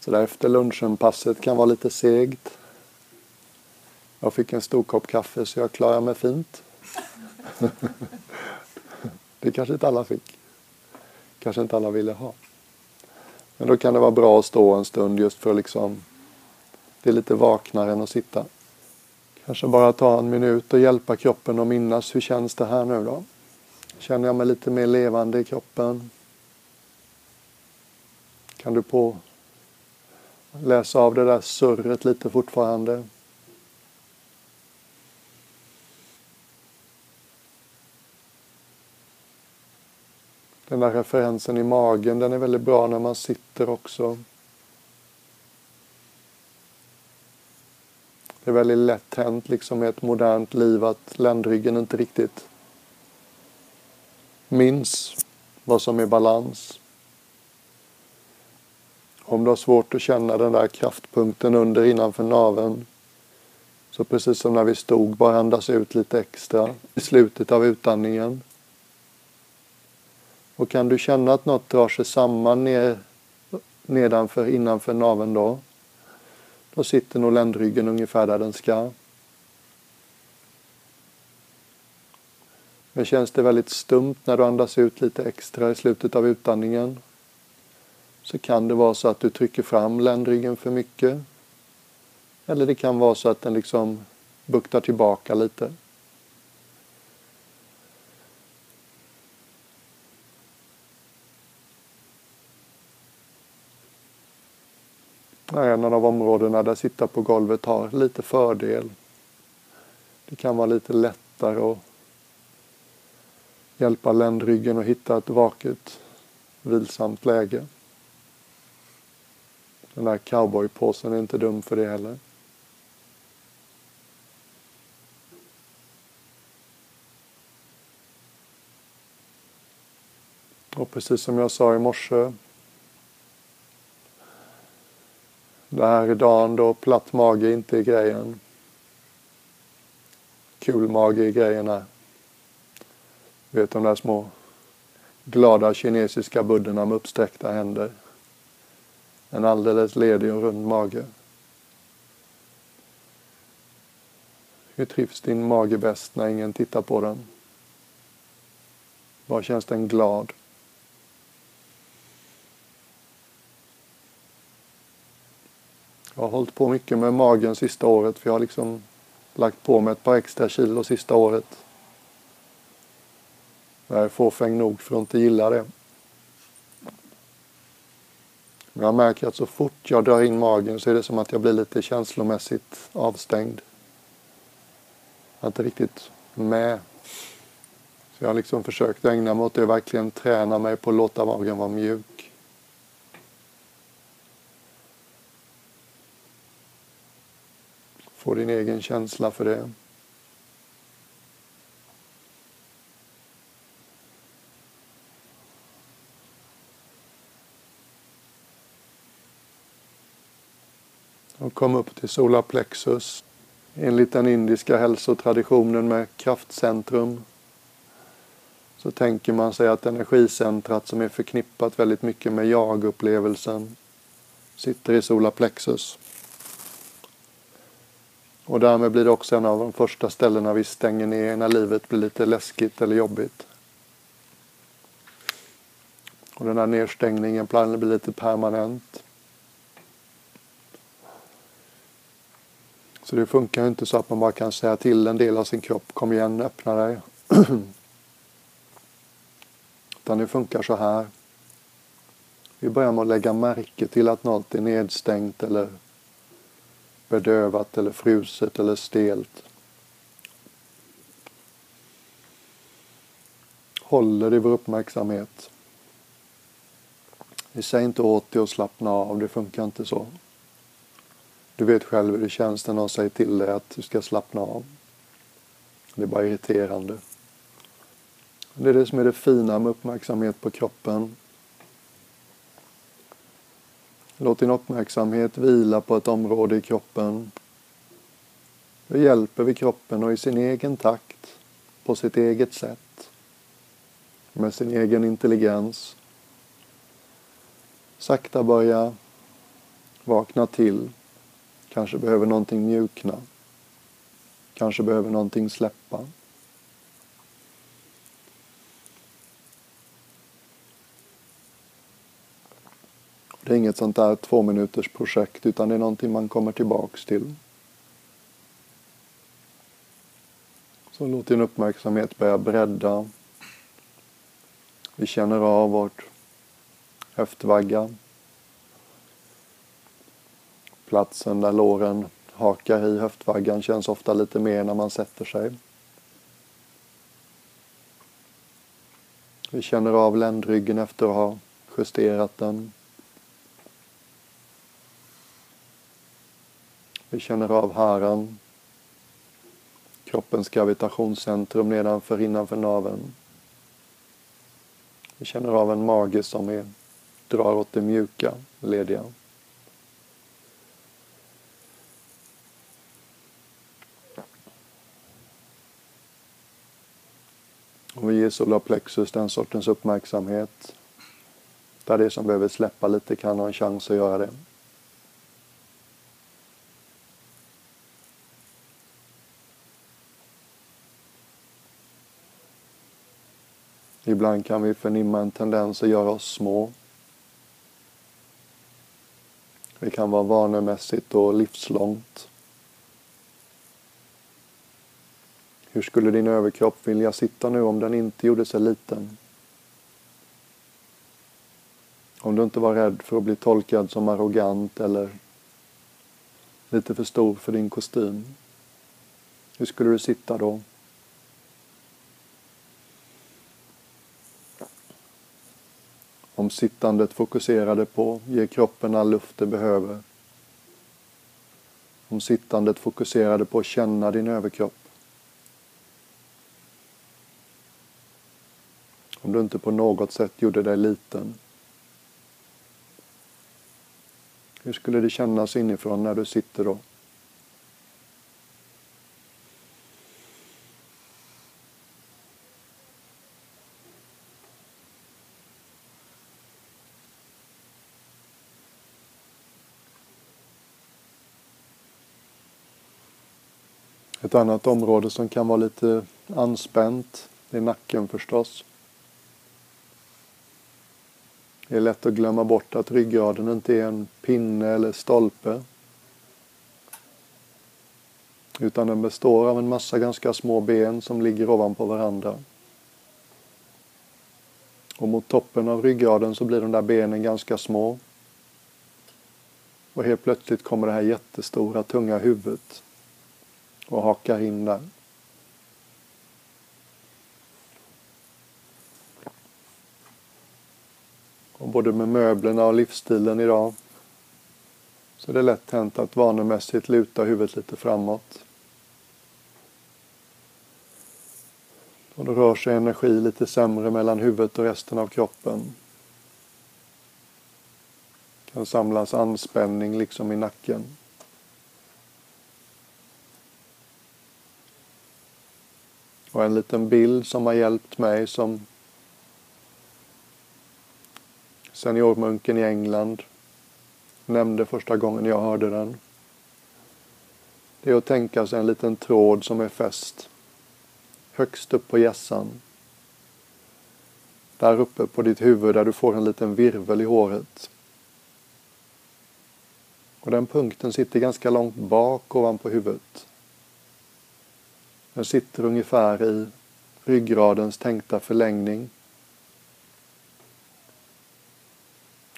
Så där efter lunchen-passet kan vara lite segt. Jag fick en stor kopp kaffe så jag klarade mig fint. det kanske inte alla fick. Kanske inte alla ville ha. Men då kan det vara bra att stå en stund just för att liksom det är lite vaknare än att sitta. Kanske bara ta en minut och hjälpa kroppen att minnas hur känns det här nu då? Känner jag mig lite mer levande i kroppen? Kan du på läsa av det där surret lite fortfarande? Den där referensen i magen, den är väldigt bra när man sitter också. Det är väldigt lätt hänt liksom i ett modernt liv att ländryggen inte riktigt minns vad som är balans. Om du har svårt att känna den där kraftpunkten under innanför naveln så precis som när vi stod, bara andas ut lite extra i slutet av utandningen. Och kan du känna att något drar sig samman ner, nedanför, innanför naveln då, då sitter nog ländryggen ungefär där den ska. Men känns det väldigt stumt när du andas ut lite extra i slutet av utandningen så kan det vara så att du trycker fram ländryggen för mycket. Eller det kan vara så att den liksom buktar tillbaka lite. är en av områdena där sitta på golvet har lite fördel. Det kan vara lite lättare att hjälpa ländryggen att hitta ett vaket, vilsamt läge. Den där cowboypåsen är inte dum för det heller. Och precis som jag sa i morse Det här är dagen då platt mage inte är grejen. Kul mage är grejerna. Vet de där små glada kinesiska buddorna med uppsträckta händer. En alldeles ledig och rund mage. Hur trivs din mage bäst när ingen tittar på den? Var känns den glad? Jag har hållit på mycket med magen sista året för jag har liksom lagt på mig ett par extra kilo sista året. Jag är fåfäng nog för att inte gilla det. Men jag märker att så fort jag drar in magen så är det som att jag blir lite känslomässigt avstängd. Jag är inte riktigt med. Så jag har liksom försökt ägna mig åt det, verkligen träna mig på att låta magen vara mjuk. Få din egen känsla för det. Och kom upp till solarplexus enligt den indiska hälsotraditionen med kraftcentrum så tänker man sig att energicentrat som är förknippat väldigt mycket med jag-upplevelsen sitter i solarplexus. Och därmed blir det också en av de första ställena vi stänger ner när livet blir lite läskigt eller jobbigt. Och den här nedstängningen blir lite permanent. Så det funkar inte så att man bara kan säga till en del av sin kropp, kom igen, öppna dig. Utan det funkar så här. Vi börjar med att lägga märke till att något är nedstängt eller bedövat eller fruset eller stelt. Håller i vår uppmärksamhet. Vi säger inte åt dig att slappna av, det funkar inte så. Du vet själv hur det känns när någon säger till dig att du ska slappna av. Det är bara irriterande. Det är det som är det fina med uppmärksamhet på kroppen. Låt din uppmärksamhet vila på ett område i kroppen. Då hjälper vi kroppen och i sin egen takt, på sitt eget sätt, med sin egen intelligens. Sakta börja Vakna till. Kanske behöver någonting mjukna. Kanske behöver någonting släppa. Det är inget sånt där två minuters projekt utan det är någonting man kommer tillbaks till. Så låt din uppmärksamhet börja bredda. Vi känner av vårt höftvagga. Platsen där låren hakar i höftvaggan känns ofta lite mer när man sätter sig. Vi känner av ländryggen efter att ha justerat den. Vi känner av haran, kroppens gravitationscentrum nedanför innanför naveln. Vi känner av en mage som är, drar åt det mjuka, lediga. Om vi ger solarplexus den sortens uppmärksamhet där det som behöver släppa lite kan ha en chans att göra det. Ibland kan vi förnimma en tendens att göra oss små. Det kan vara vanemässigt och livslångt. Hur skulle din överkropp vilja sitta nu om den inte gjorde sig liten? Om du inte var rädd för att bli tolkad som arrogant eller lite för stor för din kostym. Hur skulle du sitta då? Om sittandet fokuserade på ge kroppen all luft det behöver. Om sittandet fokuserade på att känna din överkropp. Om du inte på något sätt gjorde dig liten. Hur skulle det kännas inifrån när du sitter då? Ett annat område som kan vara lite anspänt, det är nacken förstås. Det är lätt att glömma bort att ryggraden inte är en pinne eller stolpe. Utan den består av en massa ganska små ben som ligger ovanpå varandra. Och mot toppen av ryggraden så blir de där benen ganska små. Och helt plötsligt kommer det här jättestora tunga huvudet och hakar in där. Och både med möblerna och livsstilen idag så är det lätt hänt att vanemässigt luta huvudet lite framåt. Och då rör sig energi lite sämre mellan huvudet och resten av kroppen. Det kan samlas anspänning liksom i nacken. Och en liten bild som har hjälpt mig som seniormunken i England nämnde första gången jag hörde den. Det är att tänka sig en liten tråd som är fäst högst upp på hjässan. Där uppe på ditt huvud där du får en liten virvel i håret. Och den punkten sitter ganska långt bak ovanpå huvudet. Den sitter ungefär i ryggradens tänkta förlängning.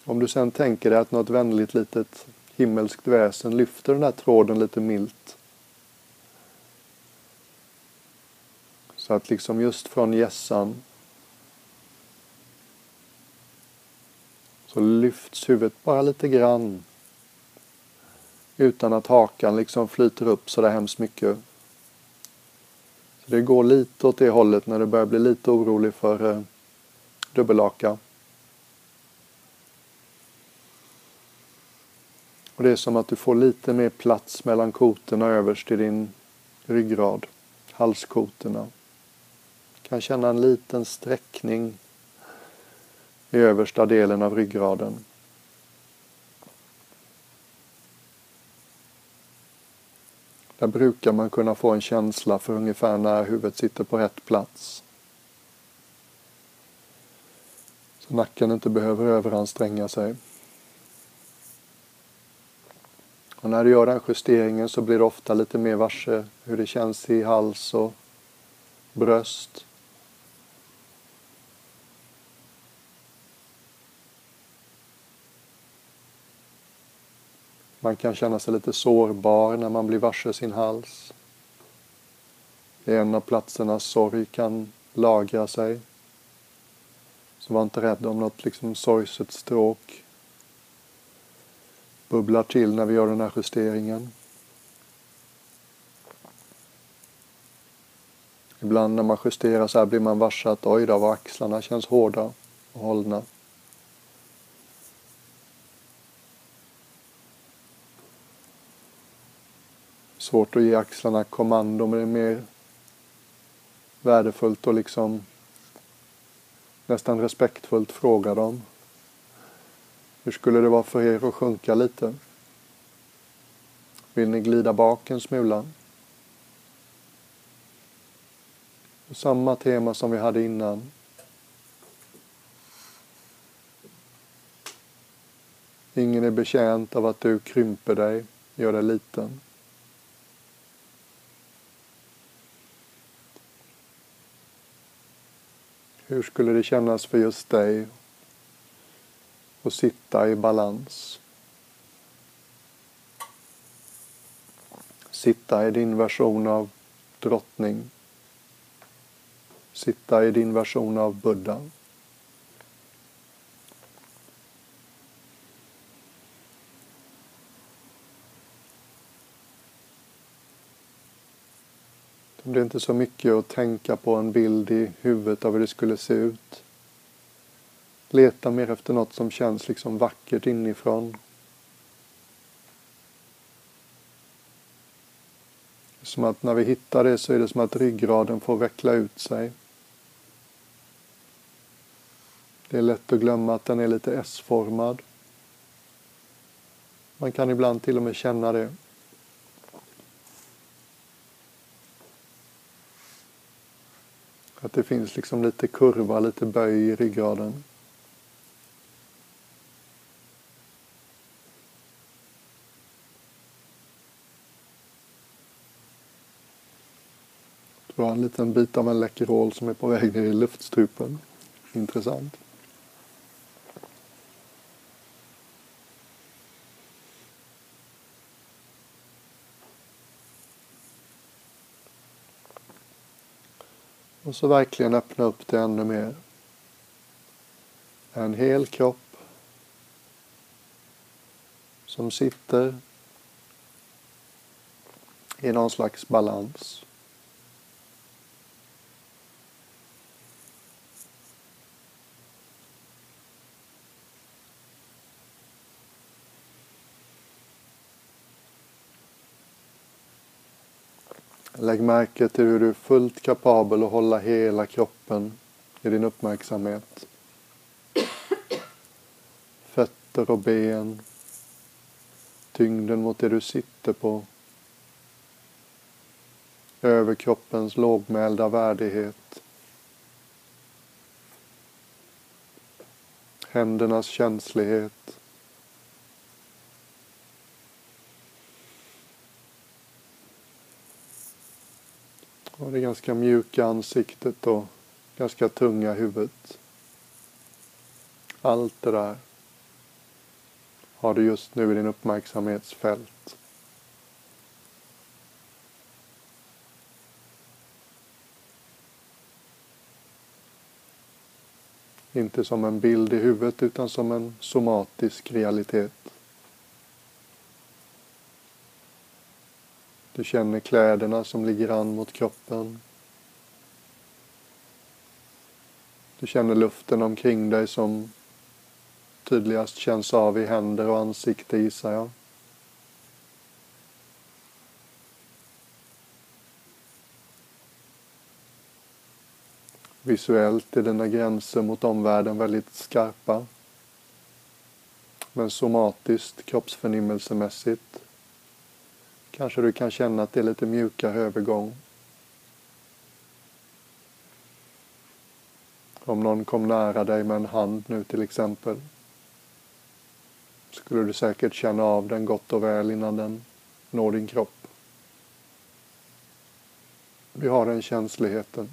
Om du sen tänker dig att något vänligt litet himmelskt väsen lyfter den här tråden lite milt. Så att liksom just från gässan så lyfts huvudet bara lite grann utan att hakan liksom flyter upp så där hemskt mycket. Så det går lite åt det hållet när du börjar bli lite orolig för eh, dubbelhaka. Och det är som att du får lite mer plats mellan kotorna överst i din ryggrad, halskotorna. Du kan känna en liten sträckning i översta delen av ryggraden. Där brukar man kunna få en känsla för ungefär när huvudet sitter på rätt plats. Så nacken inte behöver överanstränga sig. Och när du gör den justeringen så blir du ofta lite mer varse hur det känns i hals och bröst. Man kan känna sig lite sårbar när man blir varse sin hals. Det är en av platserna sorg kan lagra sig. Så var inte rädd om något liksom sorgset stråk bubblar till när vi gör den här justeringen. Ibland när man justerar så här blir man varse att oj då, vad axlarna känns hårda och hållna. Svårt att ge axlarna kommando men det är mer värdefullt att liksom nästan respektfullt fråga dem. Hur skulle det vara för er att sjunka lite? Vill ni glida bak en smula? Samma tema som vi hade innan. Ingen är betjänt av att du krymper dig, gör dig liten. Hur skulle det kännas för just dig och sitta i balans? Sitta i din version av drottning. Sitta i din version av Buddha. Det blir inte så mycket att tänka på en bild i huvudet av hur det skulle se ut. Leta mer efter något som känns liksom vackert inifrån. Som att när vi hittar det så är det som att ryggraden får veckla ut sig. Det är lätt att glömma att den är lite S-formad. Man kan ibland till och med känna det. Att det finns liksom lite kurva, lite böj i ryggraden. Du en liten bit av en Läkerol som är på väg ner i luftstrupen. Intressant. Och så verkligen öppna upp det ännu mer. En hel kropp som sitter i någon slags balans. Lägg märke till hur du är fullt kapabel att hålla hela kroppen i din uppmärksamhet. Fötter och ben. Tyngden mot det du sitter på. Överkroppens lågmälda värdighet. Händernas känslighet. Och det ganska mjuka ansiktet och ganska tunga huvudet. Allt det där har du just nu i din uppmärksamhetsfält. Inte som en bild i huvudet utan som en somatisk realitet. Du känner kläderna som ligger an mot kroppen. Du känner luften omkring dig som tydligast känns av i händer och ansikte gissar jag. Visuellt är dina gränser mot omvärlden väldigt skarpa. Men somatiskt, kroppsförnimmelsemässigt Kanske du kan känna att det är lite mjukare övergång. Om någon kom nära dig med en hand nu till exempel skulle du säkert känna av den gott och väl innan den når din kropp. Vi har den känsligheten.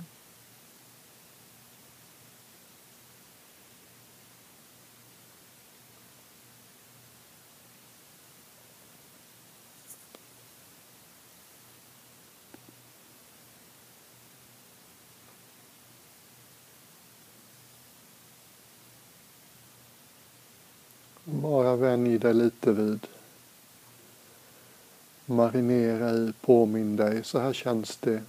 Vänj dig lite vid. Marinera i, påminn dig, så här känns det.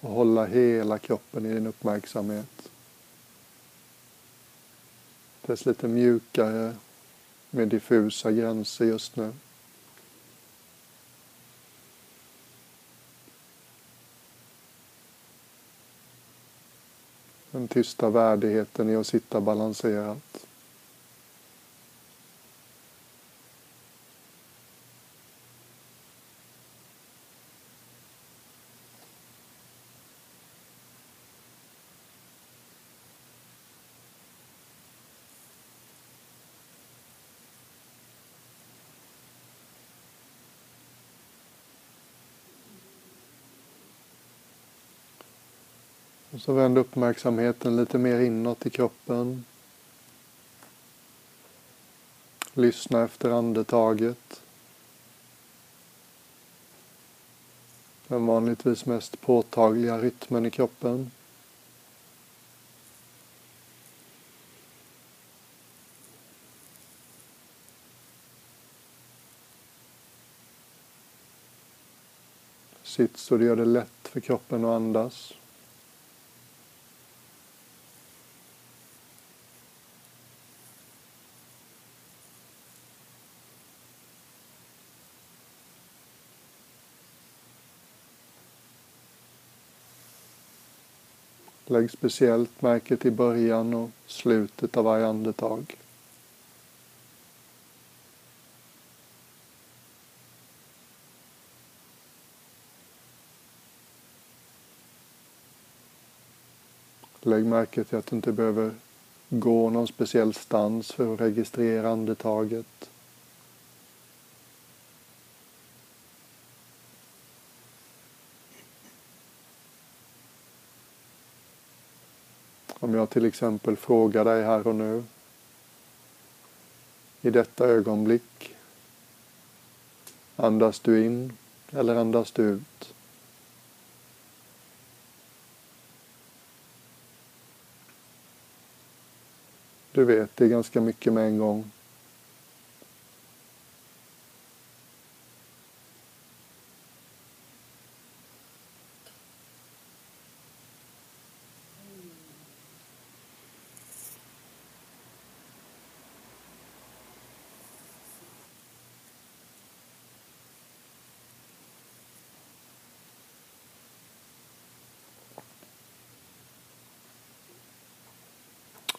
Och hålla hela kroppen i din uppmärksamhet. Dess lite mjukare med diffusa gränser just nu. Den tysta värdigheten i att sitta balanserat. Och så vänd uppmärksamheten lite mer inåt i kroppen. Lyssna efter andetaget. Den vanligtvis mest påtagliga rytmen i kroppen. Sitt så det gör det lätt för kroppen att andas. Lägg speciellt märke till början och slutet av varje andetag. Lägg märke till att du inte behöver gå någon speciell stans för att registrera andetaget. Jag till exempel frågar dig här och nu, i detta ögonblick, andas du in eller andas du ut? Du vet, det är ganska mycket med en gång.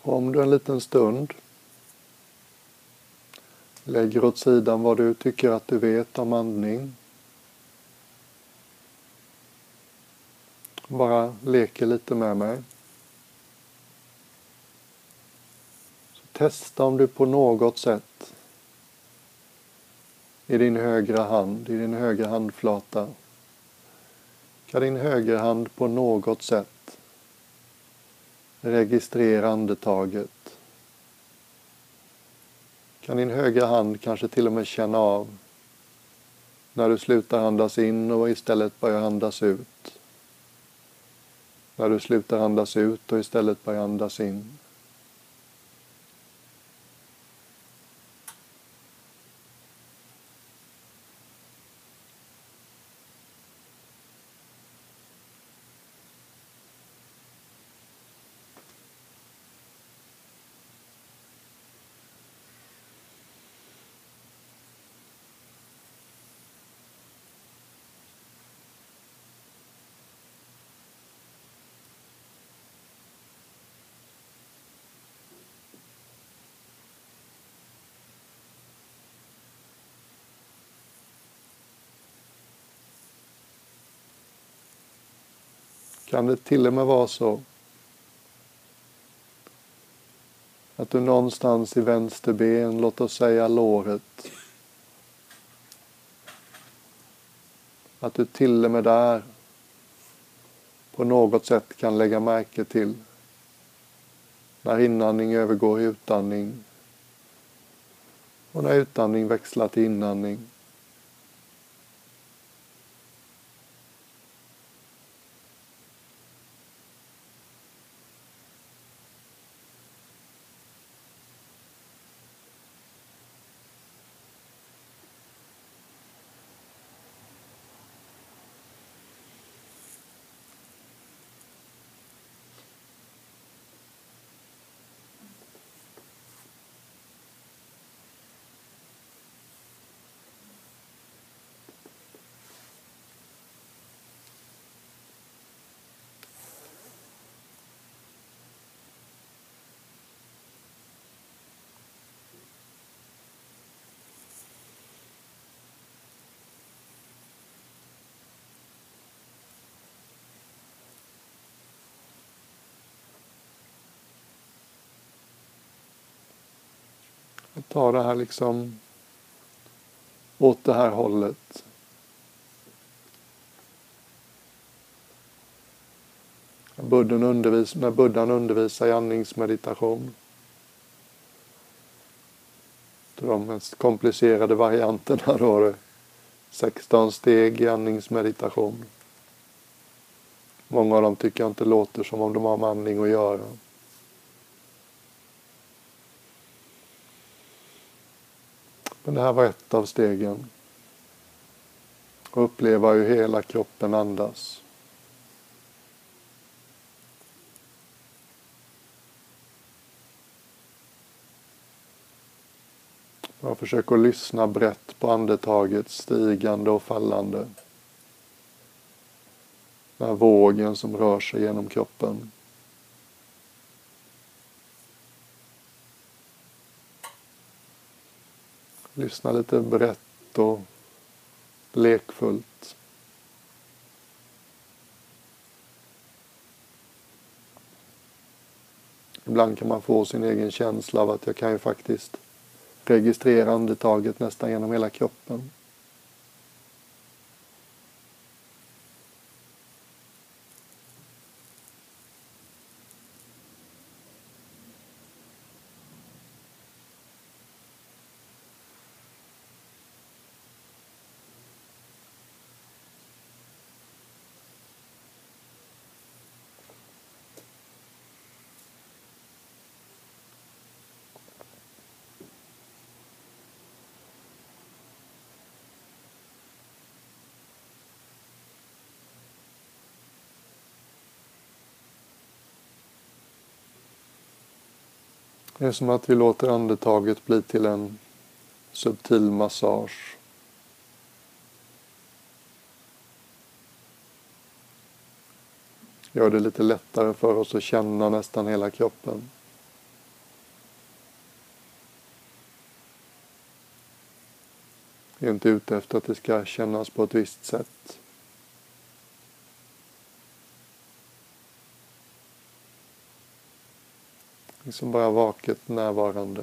Om du en liten stund lägger åt sidan vad du tycker att du vet om andning. Bara leker lite med mig. Så testa om du på något sätt i din högra hand, i din högra handflata, kan din högerhand på något sätt Registrera andetaget. Kan din högra hand kanske till och med känna av när du slutar andas in och istället börjar andas ut. När du slutar andas ut och istället börjar andas in. Kan det till och med vara så att du någonstans i vänster ben, låt oss säga låret, att du till och med där på något sätt kan lägga märke till när inandning övergår i utandning och när utandning växlar till inandning. Ta det här liksom åt det här hållet. Buddhan undervis, när buddhan undervisar i andningsmeditation. De mest komplicerade varianterna då. 16 steg i andningsmeditation. Många av dem tycker jag inte låter som om de har med andning att göra. Men det här var ett av stegen. Och uppleva hur hela kroppen andas. Jag försöker lyssna brett på andetaget, stigande och fallande. Den här vågen som rör sig genom kroppen. Lyssna lite brett och lekfullt. Ibland kan man få sin egen känsla av att jag kan ju faktiskt registrera andetaget nästan genom hela kroppen. Det är som att vi låter andetaget bli till en subtil massage. Gör det lite lättare för oss att känna nästan hela kroppen. Vi är inte ute efter att det ska kännas på ett visst sätt. Liksom bara vaket närvarande.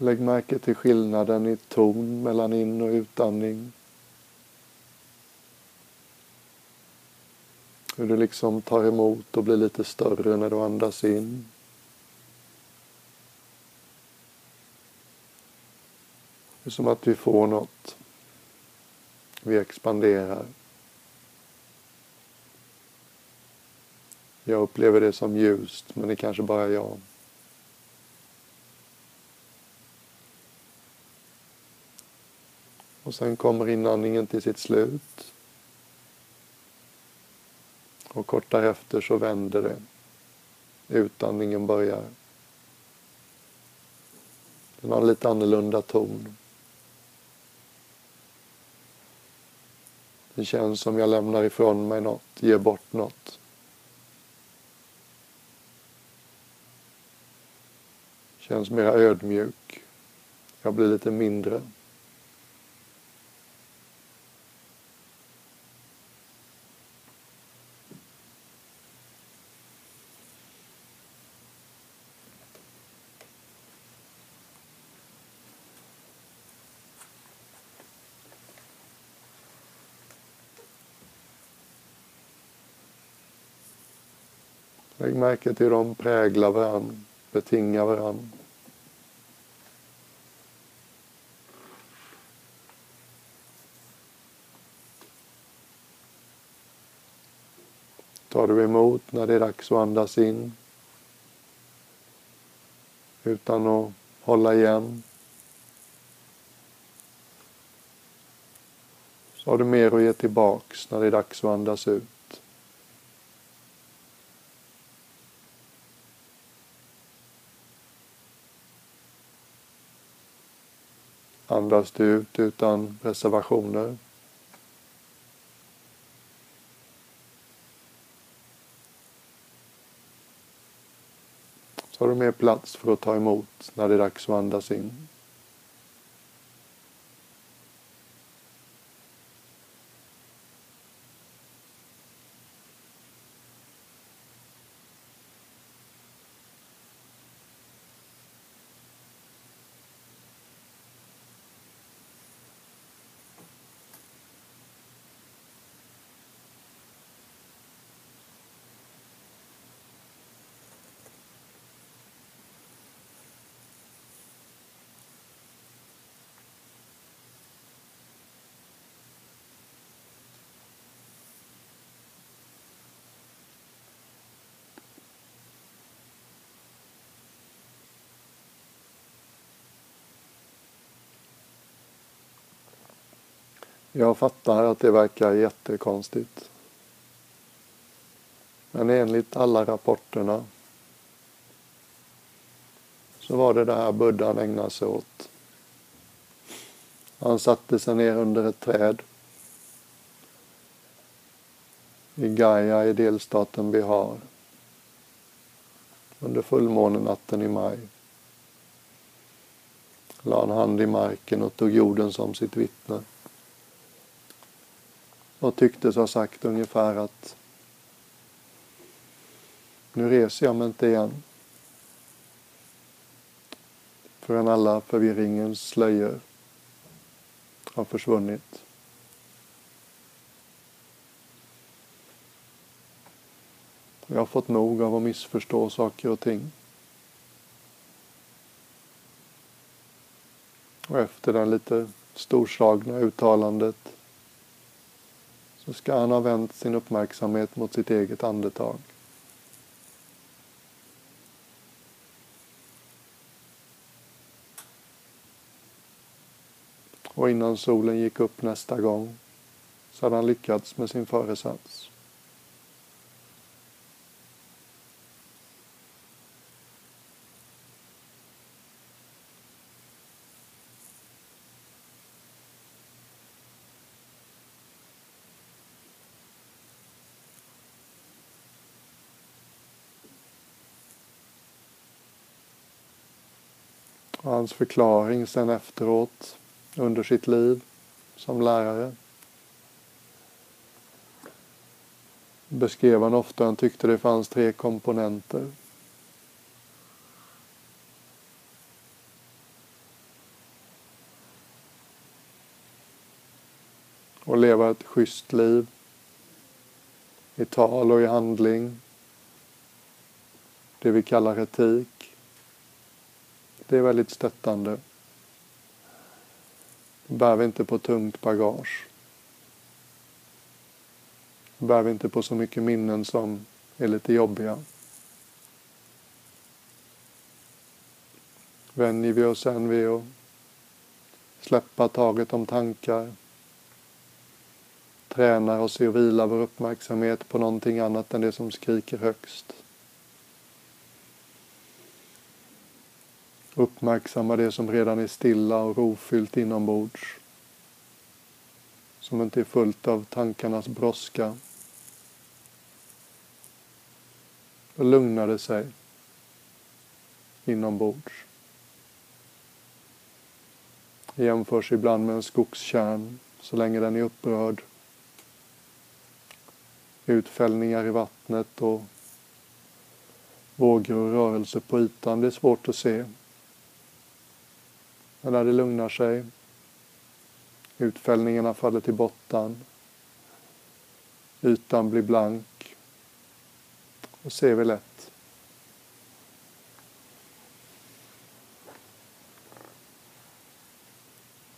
Lägg märke till skillnaden i ton mellan in och utandning. Hur du liksom tar emot och blir lite större när du andas in. Det är som att vi får något. Vi expanderar. Jag upplever det som ljust, men det är kanske bara jag. Och sen kommer inandningen till sitt slut. Och kort därefter så vänder det. Utandningen börjar. Den har lite annorlunda ton. Det känns som jag lämnar ifrån mig något, ger bort något. Känns mera ödmjuk. Jag blir lite mindre. Lägg märke till hur de präglar varandra, betingar varandra. Tar du emot när det är dags att andas in utan att hålla igen. Så har du mer att ge tillbaks när det är dags att andas ut. Andas du ut utan reservationer. Så har du mer plats för att ta emot när det är dags att andas in. Jag fattar att det verkar jättekonstigt. Men enligt alla rapporterna så var det det här buddhan ägnade sig åt. Han satte sig ner under ett träd i Gaia i delstaten Bihar under fullmånenatten i maj. La en hand i marken och tog jorden som sitt vittne och tycktes ha sagt ungefär att nu reser jag mig inte igen förrän alla förvirringens slöjor har försvunnit. Jag har fått nog av att missförstå saker och ting. Och efter det lite storslagna uttalandet så ska han ha vänt sin uppmärksamhet mot sitt eget andetag. Och innan solen gick upp nästa gång så hade han lyckats med sin föresats. hans förklaring sen efteråt under sitt liv som lärare. Beskrev han ofta, han tyckte det fanns tre komponenter. Och leva ett schysst liv i tal och i handling. Det vi kallar etik. Det är väldigt stöttande. Bär vi inte på tungt bagage. Bär vi inte på så mycket minnen som är lite jobbiga. Vänjer vi oss sen vid att släppa taget om tankar. Tränar oss i att vila vår uppmärksamhet på någonting annat än det som skriker högst. Uppmärksamma det som redan är stilla och rofyllt inombords. Som inte är fullt av tankarnas brådska. Då lugnar det sig inombords. Det jämförs ibland med en skogskärn så länge den är upprörd. Utfällningar i vattnet och vågor och rörelser på ytan, det är svårt att se. När det lugnar sig, utfällningarna faller till botten, ytan blir blank, då ser vi lätt.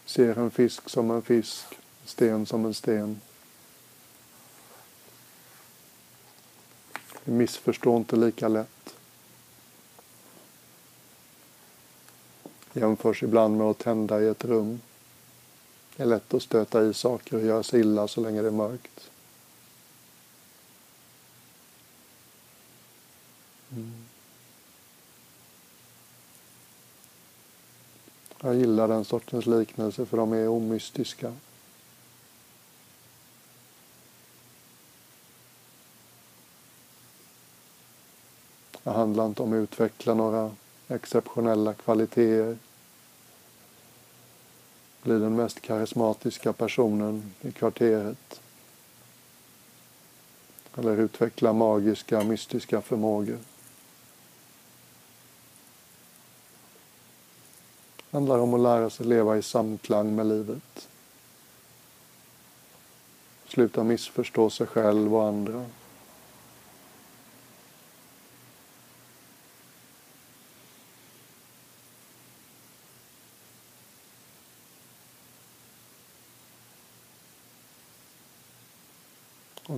Ser en fisk som en fisk, en sten som en sten. Vi missförstår inte lika lätt. Jämförs ibland med att tända i ett rum. Det är lätt att stöta i saker och göra sig illa så länge det är mörkt. Mm. Jag gillar den sortens liknelser för de är omystiska. Det handlar inte om att utveckla några exceptionella kvaliteter. Bli den mest karismatiska personen i kvarteret. Eller utveckla magiska, mystiska förmågor. Det handlar om att lära sig leva i samklang med livet. Sluta missförstå sig själv och andra.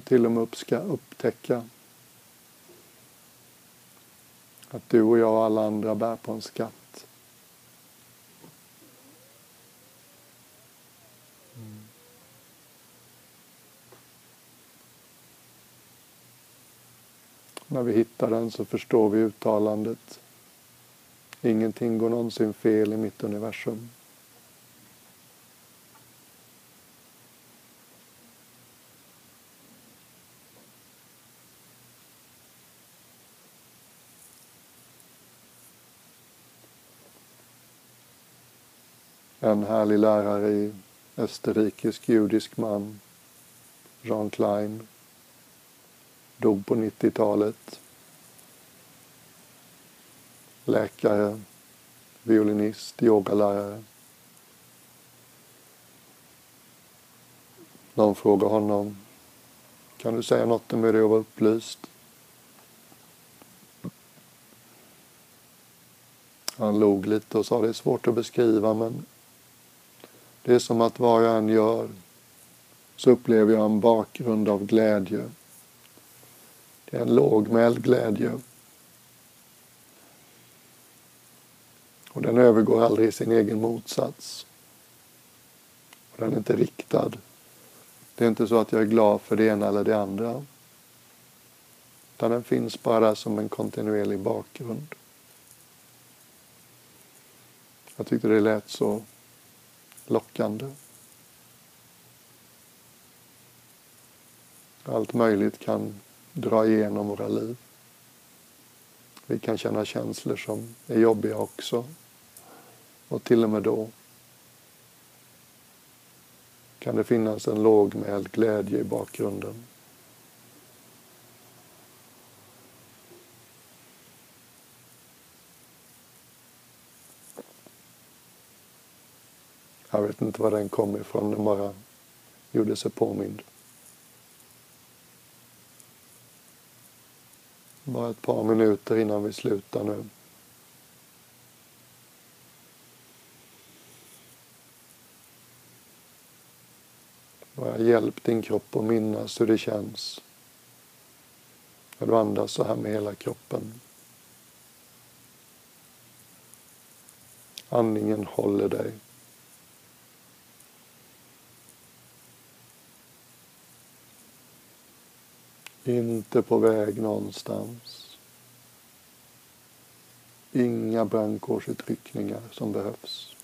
Och till och med ska upptäcka att du och jag och alla andra bär på en skatt. Mm. När vi hittar den så förstår vi uttalandet. Ingenting går någonsin fel i mitt universum. En härlig lärare i österrikisk judisk man, Jean Klein, dog på 90-talet. Läkare, violinist, yogalärare. Någon frågar honom, kan du säga något om hur det är att vara upplyst? Han log lite och sa det är svårt att beskriva men det är som att vad jag än gör så upplever jag en bakgrund av glädje. Det är en lågmäld glädje. Och den övergår aldrig i sin egen motsats. Och den är inte riktad. Det är inte så att jag är glad för det ena eller det andra. Utan den finns bara där som en kontinuerlig bakgrund. Jag tyckte det lät så lockande. Allt möjligt kan dra igenom våra liv. Vi kan känna känslor som är jobbiga också. Och till och med då kan det finnas en lågmäld glädje i bakgrunden. Jag vet inte var den kom ifrån, den bara gjorde sig påmind. Bara ett par minuter innan vi slutar nu. Bara hjälp din kropp att minnas hur det känns när du andas så här med hela kroppen. Andningen håller dig. Inte på väg någonstans. Inga brandkårsutryckningar som behövs.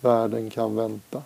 Världen kan vänta.